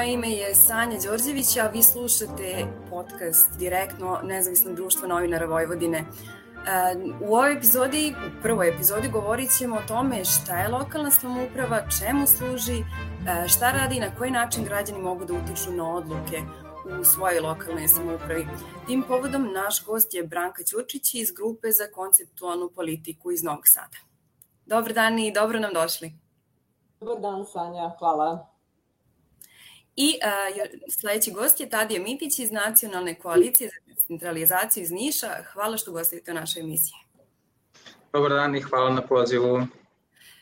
moje ime je Sanja Đorđević, a vi slušate podcast direktno Nezavisnog društva novinara Vojvodine. E, u ovoj epizodi, u prvoj epizodi govorit ćemo o tome šta je lokalna samouprava, čemu služi, e, šta radi i na koji način građani mogu da utiču na odluke u svojoj lokalnoj samoupravi. Tim povodom naš gost je Branka Ćurčić iz grupe za konceptualnu politiku iz Novog Sada. Dobar dan i dobro nam došli. Dobar dan, Sanja. Hvala. I uh, sledeći gost je Tadija Mitić iz Nacionalne koalicije za centralizaciju iz Niša. Hvala što gostite u našoj emisiji. Dobar dan i hvala na pozivu.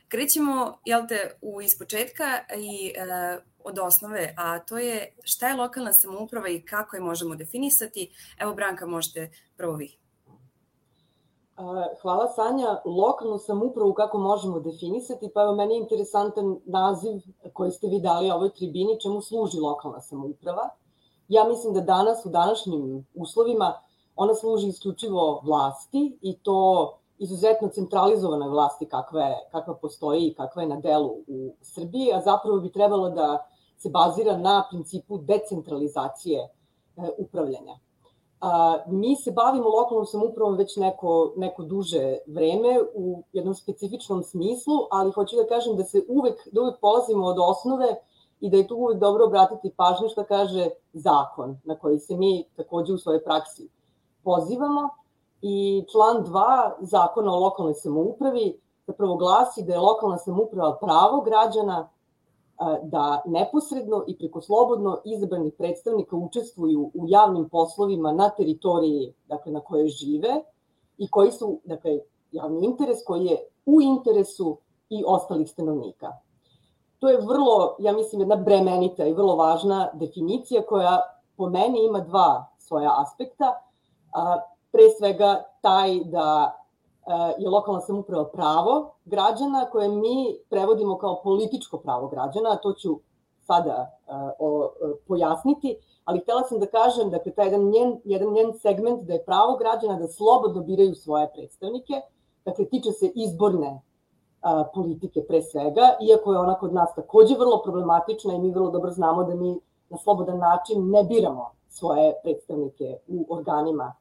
Krećemo, jel te, u ispočetka i uh, od osnove, a to je šta je lokalna samouprava i kako je možemo definisati. Evo, Branka, možete prvo vi. Hvala Sanja. Lokalnu samoupravu kako možemo definisati? Pa meni je interesantan naziv koji ste vi dali ovoj tribini, čemu služi lokalna samouprava. Ja mislim da danas u današnjim uslovima ona služi isključivo vlasti i to izuzetno centralizovane vlasti kakva, je, kakva postoji i kakva je na delu u Srbiji, a zapravo bi trebalo da se bazira na principu decentralizacije e, upravljanja. A, mi se bavimo lokalnom samoupravom već neko, neko duže vreme u jednom specifičnom smislu, ali hoću da kažem da se uvek, da uvek polazimo od osnove i da je tu uvek dobro obratiti pažnju šta kaže zakon na koji se mi takođe u svojoj praksi pozivamo. I član 2 zakona o lokalnoj samoupravi zapravo glasi da je lokalna samouprava pravo građana da neposredno i preko slobodno izabranih predstavnika učestvuju u javnim poslovima na teritoriji dakle, na kojoj žive i koji su dakle, javni interes koji je u interesu i ostalih stanovnika. To je vrlo, ja mislim, jedna bremenita i vrlo važna definicija koja po meni ima dva svoja aspekta. Pre svega taj da je lokalna samuprava pravo građana koje mi prevodimo kao političko pravo građana, a to ću sada o, pojasniti, ali htela sam da kažem da taj jedan njen, jedan njen segment da je pravo građana da slobodno biraju svoje predstavnike, dakle tiče se izborne a, politike pre svega, iako je ona kod nas takođe vrlo problematična i mi vrlo dobro znamo da mi na slobodan način ne biramo svoje predstavnike u organima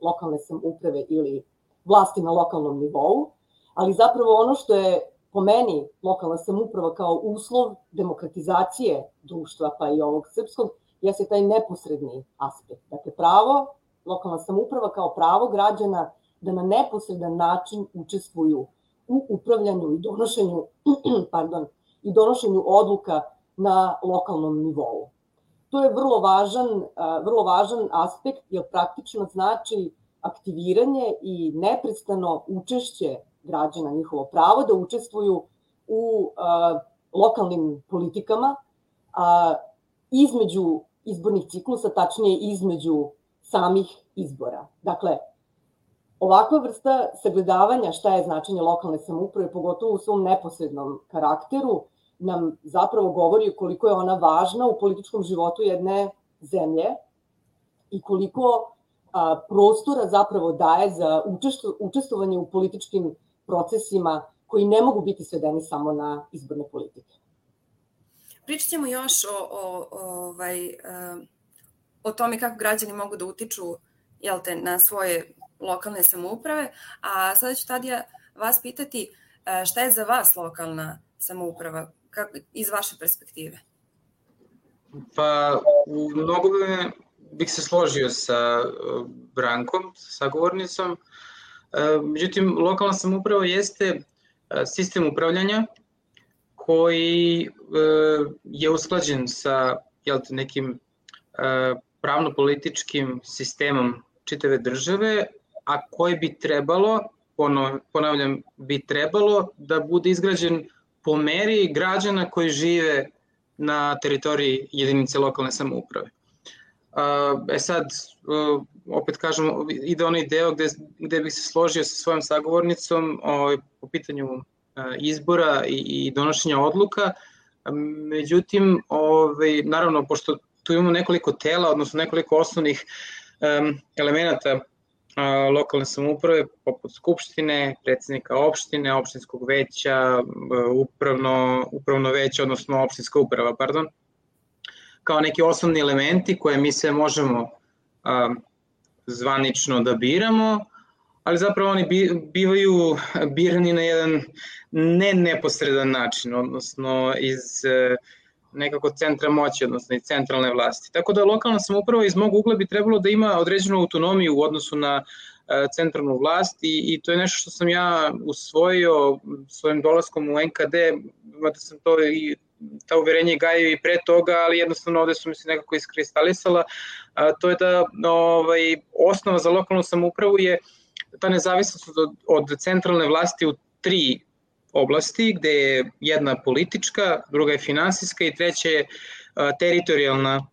lokalne samuprave ili vlasti na lokalnom nivou, ali zapravo ono što je po meni lokalna samuprava kao uslov demokratizacije društva, pa i ovog srpskog, jeste taj neposredni aspekt. Dakle, pravo, lokalna samuprava kao pravo građana da na neposredan način učestvuju u upravljanju i donošenju, pardon, i donošenju odluka na lokalnom nivou. To je vrlo važan, vrlo važan aspekt, jer praktično znači aktiviranje i neprestano učešće građana, njihovo pravo da učestvuju u a, lokalnim politikama a, između izbornih ciklusa, tačnije između samih izbora. Dakle, ovakva vrsta sagledavanja šta je značenje lokalne samouprave, pogotovo u svom neposrednom karakteru, nam zapravo govori koliko je ona važna u političkom životu jedne zemlje i koliko prostora zapravo daje za učestvovanje u političkim procesima koji ne mogu biti svedeni samo na izborne politike. Pričat ćemo još o, o, o, ovaj, o tome kako građani mogu da utiču jel te, na svoje lokalne samouprave, a sada ću Tadija vas pitati šta je za vas lokalna samouprava kako, iz vaše perspektive? Pa, u mnogo bih se složio sa uh, Brankom, sa sagovornicom. Uh, međutim, lokalna samouprava jeste uh, sistem upravljanja koji je usklađen sa jel te, nekim pravno-političkim sistemom čitave države, a koji bi trebalo, ponavljam, bi trebalo da bude izgrađen po meri građana koji žive na teritoriji jedinice lokalne samouprave. E sad, opet kažem, ide onaj deo gde, gde bih se složio sa svojom sagovornicom o, po pitanju izbora i, i donošenja odluka, međutim, ovaj, naravno, pošto tu imamo nekoliko tela, odnosno nekoliko osnovnih um, elemenata lokalne samouprave, poput Skupštine, predsednika opštine, opštinskog veća, upravno, upravno veće, odnosno opštinska uprava, pardon, kao neki osnovni elementi koje mi se možemo a, zvanično da biramo, ali zapravo oni bivaju birani na jedan ne neposredan način, odnosno iz e, nekako centra moći, odnosno iz centralne vlasti. Tako da lokalna samouprava iz mog ugla bi trebalo da ima određenu autonomiju u odnosu na e, centralnu vlast i, i to je nešto što sam ja usvojio svojim dolaskom u NKD, mada sam to i ta uverenja gajio i pre toga, ali jednostavno ovde su mi se nekako iskristalisala, a, to je da ovaj, osnova za lokalnu samoupravu je ta nezavisnost od, od centralne vlasti u tri oblasti, gde je jedna politička, druga je finansijska i treća je teritorijalna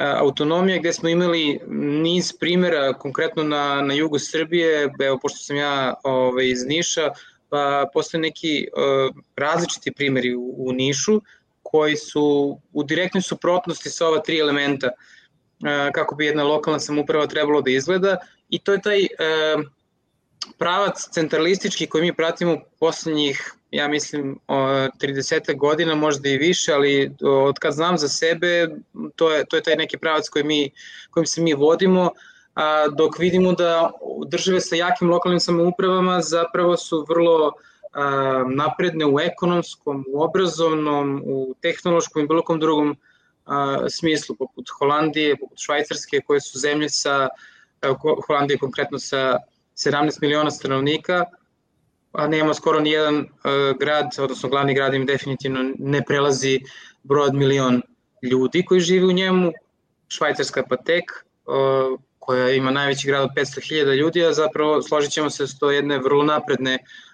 autonomija, gde smo imali niz primera, konkretno na, na jugu Srbije, evo, pošto sam ja ovaj, iz Niša, pa postoje neki uh, različiti primeri u, u Nišu, koji su u direktnoj suprotnosti sa ova tri elementa uh, kako bi jedna lokalna samuprava trebalo da izgleda. I to je taj uh, pravac centralistički koji mi pratimo poslednjih ja mislim, 30 godina, možda i više, ali od kad znam za sebe, to je, to je taj neki pravac koji mi, kojim se mi vodimo, a, dok vidimo da države sa jakim lokalnim samoupravama zapravo su vrlo napredne u ekonomskom, u obrazovnom, u tehnološkom i bilo kom drugom smislu, poput Holandije, poput Švajcarske, koje su zemlje sa, Holandije konkretno sa 17 miliona stanovnika, a nema skoro ni jedan uh, grad, odnosno glavni grad im definitivno ne prelazi broj od milion ljudi koji žive u njemu. Švajcarska pa tek, uh, koja ima najveći grad od 500.000 ljudi, a zapravo složit ćemo se s to jedne vrlo napredne uh,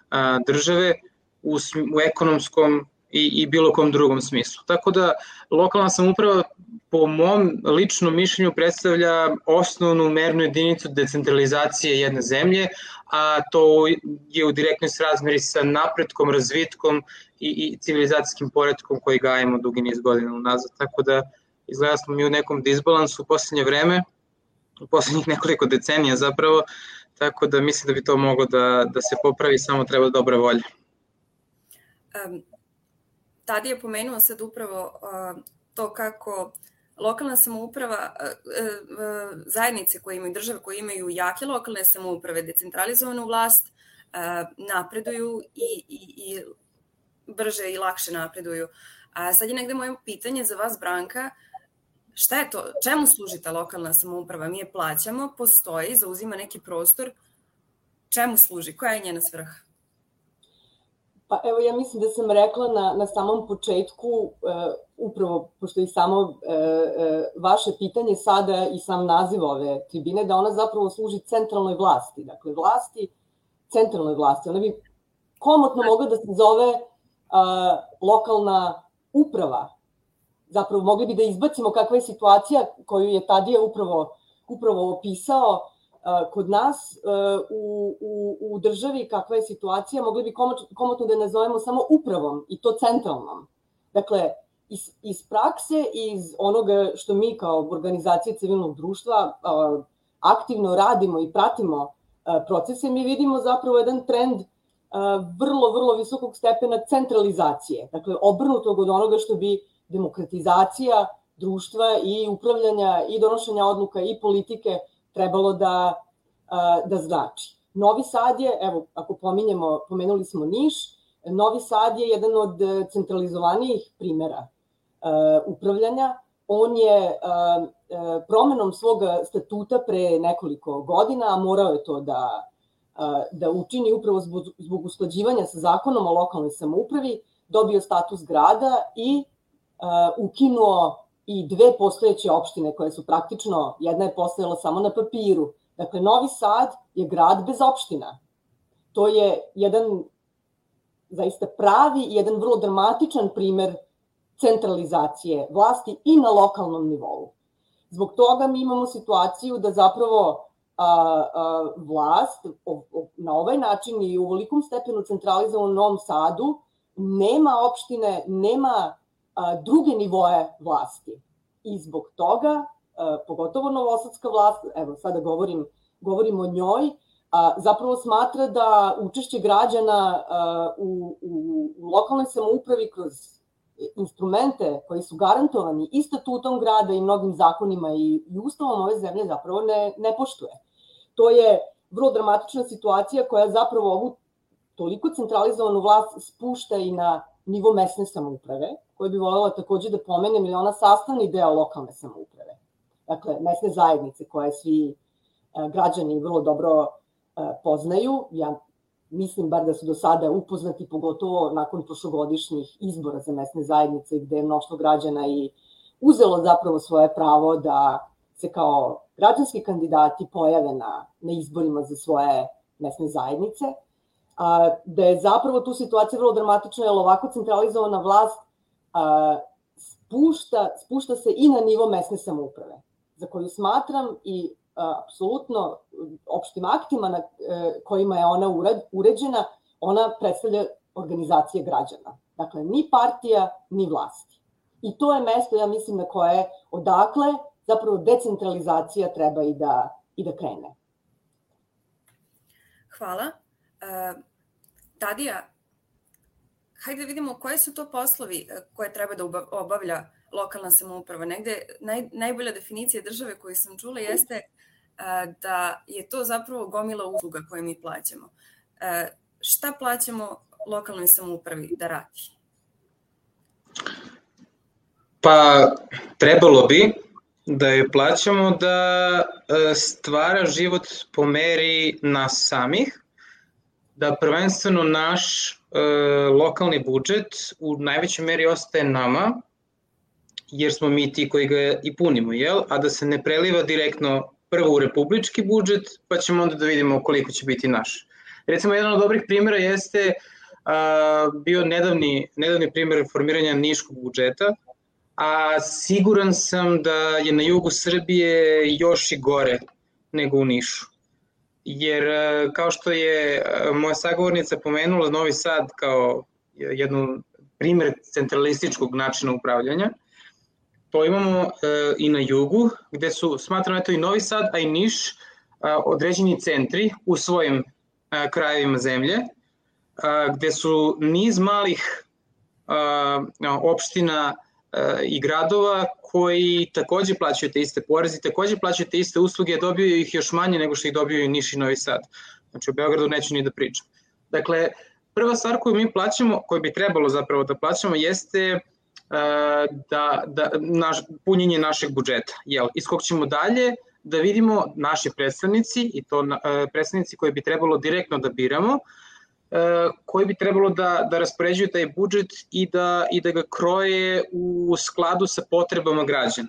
države u, u ekonomskom i, i bilo kom drugom smislu. Tako da lokalna samuprava po mom ličnom mišljenju predstavlja osnovnu mernu jedinicu decentralizacije jedne zemlje, a to je u direktnoj srazmeri sa napretkom, razvitkom i, i civilizacijskim poredkom koji gajemo dugi niz godina unazad. Tako da izgleda smo mi u nekom disbalansu u poslednje vreme, u poslednjih nekoliko decenija zapravo, tako da mislim da bi to moglo da, da se popravi, samo treba dobra volja. Um, Tadi je pomenuo sad upravo uh, to kako lokalna samouprava, uh, uh, zajednice koje imaju, države koje imaju jake lokalne samouprave, decentralizovanu vlast, napreduju i, i, i brže i lakše napreduju. A sad je negde moje pitanje za vas, Branka, šta je to, čemu služi ta lokalna samouprava? Mi je plaćamo, postoji, zauzima neki prostor, čemu služi, koja je njena svrha? Pa evo ja mislim da sam rekla na, na samom početku, uh, upravo pošto i samo uh, uh, vaše pitanje sada i sam naziv ove tribine, da ona zapravo služi centralnoj vlasti, dakle vlasti, centralnoj vlasti. Ona bi komotno mogla da se zove uh, lokalna uprava. Zapravo mogli bi da izbacimo kakva je situacija koju je Tadija upravo, upravo opisao, kod nas u, u, u državi kakva je situacija, mogli bi komotno da nazovemo samo upravom i to centralnom. Dakle, iz, iz prakse iz onoga što mi kao organizacije civilnog društva aktivno radimo i pratimo procese, mi vidimo zapravo jedan trend vrlo, vrlo visokog stepena centralizacije. Dakle, obrnutog od onoga što bi demokratizacija društva i upravljanja i donošenja odluka i politike trebalo da, da znači. Novi Sad je, evo, ako pominjemo, pomenuli smo Niš, Novi Sad je jedan od centralizovanijih primera upravljanja. On je promenom svog statuta pre nekoliko godina, a morao je to da, da učini upravo zbog, zbog usklađivanja sa zakonom o lokalnoj samoupravi, dobio status grada i ukinuo i dve postojeće opštine koje su praktično, jedna je postojala samo na papiru. Dakle, Novi Sad je grad bez opština. To je jedan zaista pravi i jedan vrlo dramatičan primer centralizacije vlasti i na lokalnom nivou. Zbog toga mi imamo situaciju da zapravo a, a, vlast o, o, na ovaj način i u velikom stepenu centralizovan u Novom Sadu nema opštine, nema druge nivoje vlasti. I zbog toga, pogotovo novosadska vlast, evo sada govorim, govorim o njoj, a, zapravo smatra da učešće građana u, u, u lokalnoj samoupravi kroz instrumente koji su garantovani i statutom grada i mnogim zakonima i, i ustavom ove zemlje zapravo ne, ne poštuje. To je vrlo dramatična situacija koja zapravo ovu toliko centralizovanu vlast spušta i na nivo mesne samouprave, koje bi volela takođe da pomenem, ili ona sastavni deo lokalne samouprave. Dakle, mesne zajednice koje svi e, građani vrlo dobro e, poznaju. Ja mislim bar da su do sada upoznati, pogotovo nakon prošlogodišnjih izbora za mesne zajednice, gde je mnoštvo građana i uzelo zapravo svoje pravo da se kao građanski kandidati pojave na, na izborima za svoje mesne zajednice, a, da je zapravo tu situacija vrlo dramatična, jer ovako centralizovana vlast a, spušta, spušta se i na nivo mesne samouprave, za koju smatram i apsolutno opštim aktima na e, kojima je ona uređena, ona predstavlja organizacije građana. Dakle, ni partija, ni vlasti. I to je mesto, ja mislim, na koje odakle zapravo decentralizacija treba i da, i da krene. Hvala. Uh, Tadija, hajde da vidimo koje su to poslovi e, koje treba da obavlja lokalna samouprava. Negde naj, najbolja definicija države koju sam čula jeste da je to zapravo gomila usluga koje mi plaćamo. Šta plaćamo lokalnoj samoupravi da radi? Pa trebalo bi da je plaćamo da stvara život po meri nas samih, da prvenstveno naš e, lokalni budžet u najvećoj meri ostaje nama, jer smo mi ti koji ga i punimo, jel? a da se ne preliva direktno prvo u republički budžet, pa ćemo onda da vidimo koliko će biti naš. Recimo, jedan od dobrih primjera jeste a, bio nedavni, nedavni primjer formiranja niškog budžeta, a siguran sam da je na jugu Srbije još i gore nego u Nišu. Jer kao što je moja sagovornica pomenula Novi Sad kao jednu primjer centralističkog načina upravljanja, To imamo e, i na jugu, gde su, smatram, eto i Novi Sad, a i Niš, određeni centri u svojim krajevima zemlje, gde su niz malih opština i gradova koji takođe plaćaju te iste porezi, takođe plaćaju te iste usluge, dobiju ih još manje nego što ih dobiju i Niš i Novi Sad. Znači u Beogradu neću ni da pričam. Dakle, prva stvar koju mi plaćamo, koju bi trebalo zapravo da plaćamo, jeste da, da naš, punjenje našeg budžeta. Jel, iskog dalje da vidimo naši predstavnici i to predstavnici koje bi trebalo direktno da biramo, koji bi trebalo da, da raspoređuju taj budžet i da, i da ga kroje u skladu sa potrebama građana.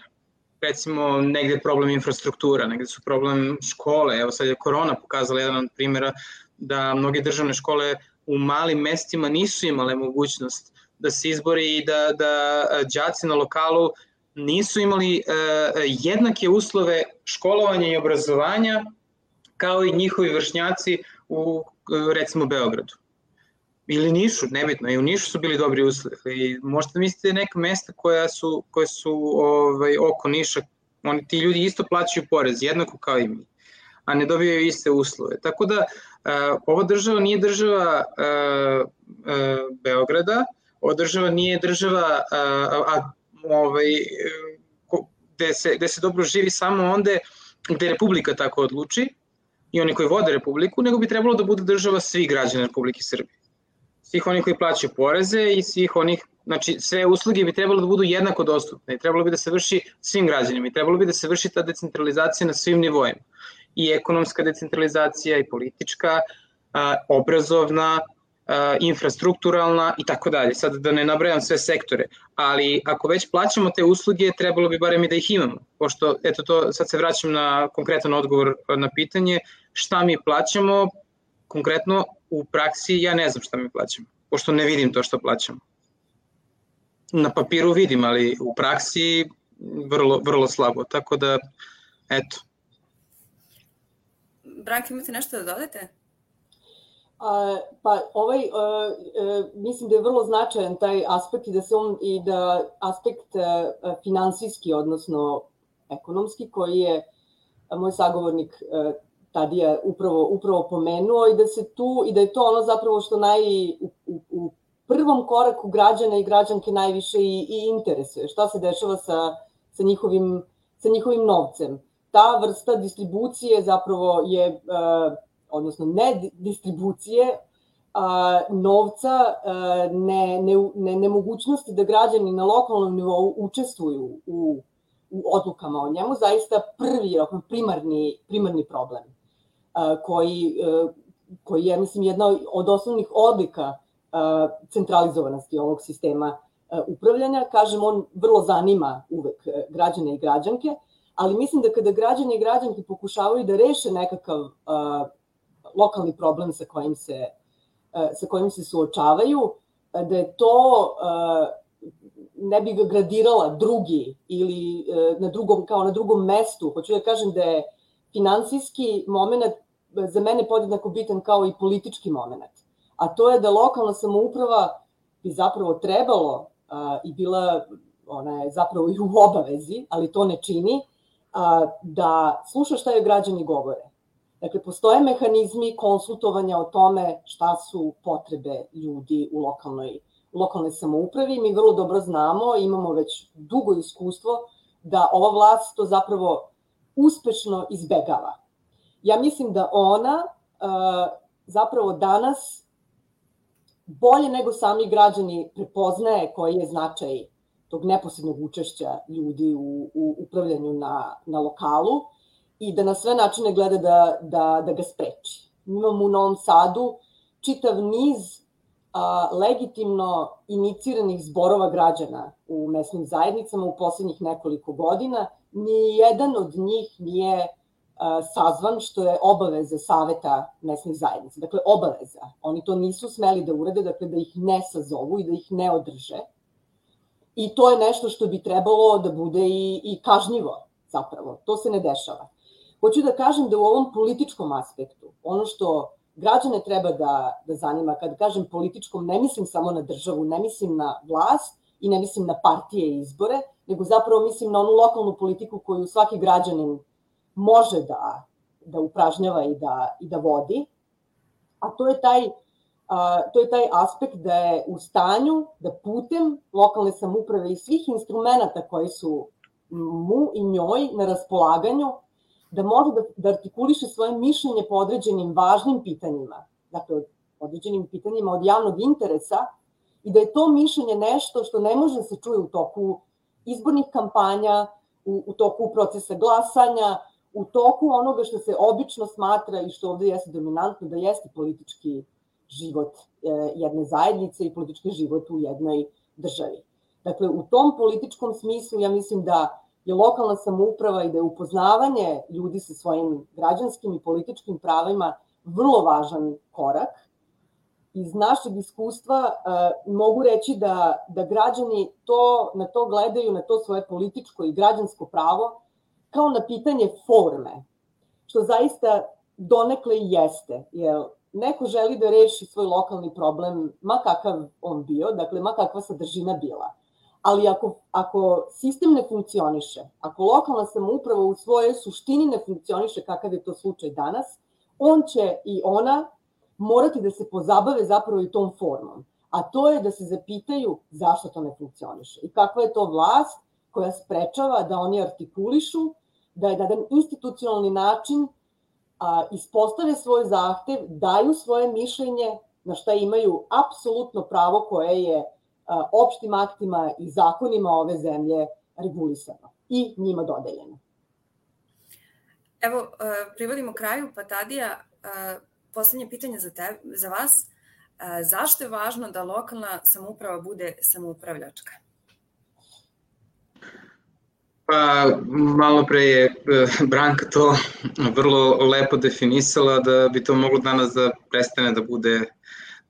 Recimo, negde je problem infrastruktura, negde su problem škole, evo sad je korona pokazala jedan od primjera da mnoge državne škole u malim mestima nisu imale mogućnost da se izbori i da, da đaci na lokalu nisu imali uh, jednake uslove školovanja i obrazovanja kao i njihovi vršnjaci u recimo Beogradu ili Nišu, nebitno, i u Nišu su bili dobri uslovi. I možete mislite neka mesta koja su, koje su ovaj, oko Niša, oni, ti ljudi isto plaćaju porez, jednako kao i mi, a ne dobijaju iste uslove. Tako da, uh, ova država nije država uh, uh, Beograda, ova država nije država, a, a ovaj, gde, se, gde se dobro živi samo onde gde Republika tako odluči i oni koji vode Republiku, nego bi trebalo da bude država svih građana Republike Srbije. Svih onih koji plaćaju poreze i svih onih, znači sve usluge bi trebalo da budu jednako dostupne i trebalo bi da se vrši svim građanima i trebalo bi da se vrši ta decentralizacija na svim nivoima. I ekonomska decentralizacija i politička, obrazovna, infrastrukturalna i tako dalje. Sad da ne nabrajam sve sektore, ali ako već plaćamo te usluge, trebalo bi barem i da ih imamo. Pošto, eto to, sad se vraćam na konkretan odgovor na pitanje, šta mi plaćamo, konkretno u praksi ja ne znam šta mi plaćamo, pošto ne vidim to što plaćamo. Na papiru vidim, ali u praksi vrlo, vrlo slabo, tako da, eto. Branka, imate nešto da dodate? A, pa ovaj, a, a, mislim da je vrlo značajan taj aspekt i da se on i da aspekt a, finansijski, odnosno ekonomski, koji je moj sagovornik a, Tadija upravo, upravo pomenuo i da se tu, i da je to ono zapravo što naj, u, u, u prvom koraku građana i građanke najviše i, i interesuje. Šta se dešava sa, sa, njihovim, sa njihovim novcem. Ta vrsta distribucije zapravo je, uh, odnosno ne distribucije, a, novca, a, ne, ne, ne, nemogućnosti da građani na lokalnom nivou učestvuju u, u odlukama o njemu, zaista prvi, primarni, primarni problem a, koji, a, koji je, mislim, jedna od osnovnih odlika a, centralizovanosti ovog sistema a, upravljanja. Kažem, on vrlo zanima uvek građane i građanke, ali mislim da kada građani i građanke pokušavaju da reše nekakav a, lokalni problem sa kojim se E, sa kojim se suočavaju, e, da je to e, ne bi ga gradirala drugi ili na drugom, kao na drugom mestu. Hoću da kažem da je finansijski moment za mene podjednako bitan kao i politički moment. A to je da lokalna samouprava bi zapravo trebalo i bila, ona je zapravo i u obavezi, ali to ne čini, da sluša šta je građani govore Dakle, postoje mehanizmi konsultovanja o tome šta su potrebe ljudi u lokalnoj, lokalnoj samoupravi. Mi vrlo dobro znamo, imamo već dugo iskustvo da ova vlast to zapravo uspešno izbegava. Ja mislim da ona uh, zapravo danas bolje nego sami građani prepoznaje koji je značaj tog neposrednog učešća ljudi u, u upravljanju na, na lokalu i da na sve načine gleda da, da, da ga spreči. Imamo u Novom Sadu čitav niz a, legitimno iniciranih zborova građana u mesnim zajednicama u poslednjih nekoliko godina. Nijedan od njih nije a, sazvan, što je obaveza saveta mesnih zajednica. Dakle, obaveza. Oni to nisu smeli da urade, dakle da ih ne sazovu i da ih ne održe. I to je nešto što bi trebalo da bude i, i kažnjivo, zapravo. To se ne dešava. Hoću da kažem da u ovom političkom aspektu, ono što građane treba da, da zanima, kad kažem političkom, ne mislim samo na državu, ne mislim na vlast i ne mislim na partije i izbore, nego zapravo mislim na onu lokalnu politiku koju svaki građanin može da, da upražnjava i da, i da vodi, a to je taj a, to je taj aspekt da je u stanju da putem lokalne samuprave i svih instrumenta koji su mu i njoj na raspolaganju da može da, da artikuliše svoje mišljenje po određenim važnim pitanjima, dakle, određenim pitanjima od javnog interesa i da je to mišljenje nešto što ne može da se čuje u toku izbornih kampanja, u, u toku procesa glasanja, u toku onoga što se obično smatra i što ovde jeste dominantno, da jeste politički život e, jedne zajednice i politički život u jednoj državi. Dakle, u tom političkom smislu ja mislim da je lokalna samouprava i da je upoznavanje ljudi sa svojim građanskim i političkim pravima vrlo važan korak. Iz našeg iskustva uh, mogu reći da, da građani to, na to gledaju, na to svoje političko i građansko pravo, kao na pitanje forme, što zaista donekle i jeste, jer neko želi da reši svoj lokalni problem, ma kakav on bio, dakle, ma kakva sadržina bila ali ako, ako sistem ne funkcioniše, ako lokalna samouprava u svojoj suštini ne funkcioniše kakav je to slučaj danas, on će i ona morati da se pozabave zapravo i tom formom. A to je da se zapitaju zašto to ne funkcioniše i kakva je to vlast koja sprečava da oni artikulišu, da je na jedan institucionalni način a, ispostave svoj zahtev, daju svoje mišljenje na šta imaju apsolutno pravo koje je opštim aktima i zakonima ove zemlje regulisano i njima dodeljeno. Evo, privodimo kraju, pa Tadija, poslednje pitanje za, te, za vas. Zašto je važno da lokalna samouprava bude samoupravljačka? Pa, malo pre je e, Branka to vrlo lepo definisala da bi to moglo danas da prestane da bude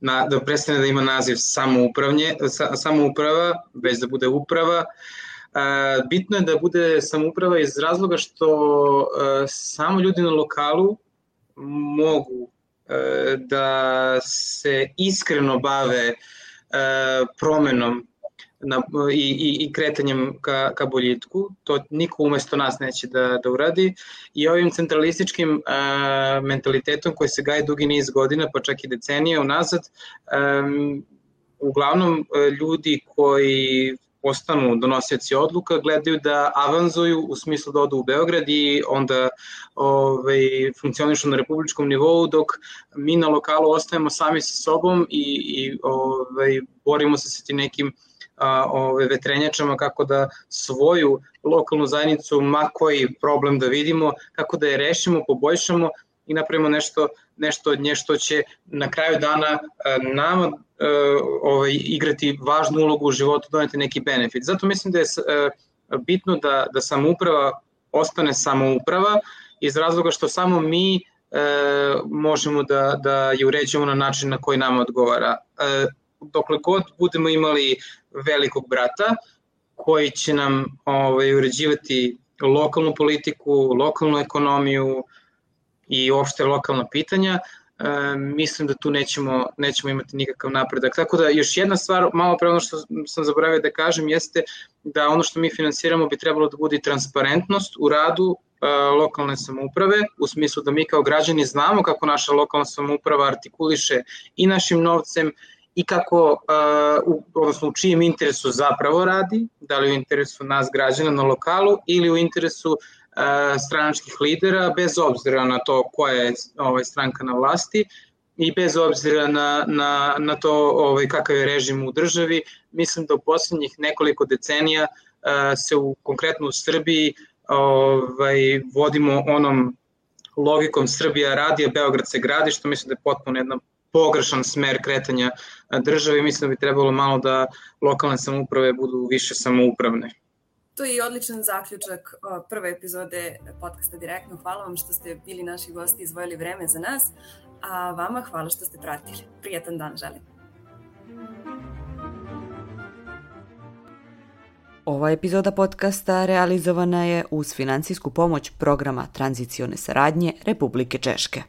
na, da prestane da ima naziv samoupravnje, sa, samouprava, već da bude uprava. E, bitno je da bude samouprava iz razloga što e, samo ljudi na lokalu mogu e, da se iskreno bave e, promenom na, i, i, i kretanjem ka, ka boljitku. To niko umesto nas neće da, da uradi. I ovim centralističkim a, mentalitetom koji se gaje dugi niz godina, pa čak i decenije unazad, a, uglavnom ljudi koji postanu donosioci odluka, gledaju da avanzuju u smislu da odu u Beograd i onda ovaj, funkcionišu na republičkom nivou, dok mi na lokalu ostajemo sami sa sobom i, i ovaj, borimo se sa tim nekim a, ove, vetrenjačama kako da svoju lokalnu zajednicu, ma koji problem da vidimo, kako da je rešimo, poboljšamo i napravimo nešto, nešto od nje što će na kraju dana nama ovaj, igrati važnu ulogu u životu, doneti neki benefit. Zato mislim da je bitno da, da samouprava ostane samouprava iz razloga što samo mi e, možemo da, da je uređujemo na način na koji nama odgovara. E, dokle god budemo imali velikog brata koji će nam ovaj, uređivati lokalnu politiku, lokalnu ekonomiju i uopšte lokalna pitanja, e, mislim da tu nećemo, nećemo imati nikakav napredak. Tako da još jedna stvar, malo pre ono što sam zaboravio da kažem, jeste da ono što mi finansiramo bi trebalo da bude transparentnost u radu e, lokalne samouprave, u smislu da mi kao građani znamo kako naša lokalna samouprava artikuliše i našim novcem i kako, uh, odnosno u čijem interesu zapravo radi, da li u interesu nas građana na lokalu ili u interesu stranačkih lidera, bez obzira na to koja je ovaj, stranka na vlasti i bez obzira na, na, na to ovaj, kakav je režim u državi, mislim da u poslednjih nekoliko decenija se u konkretno u Srbiji ovaj, vodimo onom logikom Srbija radi, a Beograd se gradi, što mislim da je potpuno jedna pogrešan smer kretanja države i mislim da bi trebalo malo da lokalne samouprave budu više samoupravne. To je i odličan zaključak prve epizode podcasta Direktno. Hvala vam što ste bili naši gosti i izvojili vreme za nas, a vama hvala što ste pratili. Prijatan dan želim. Ova epizoda podcasta realizovana je uz financijsku pomoć programa tranzicione saradnje Republike Češke.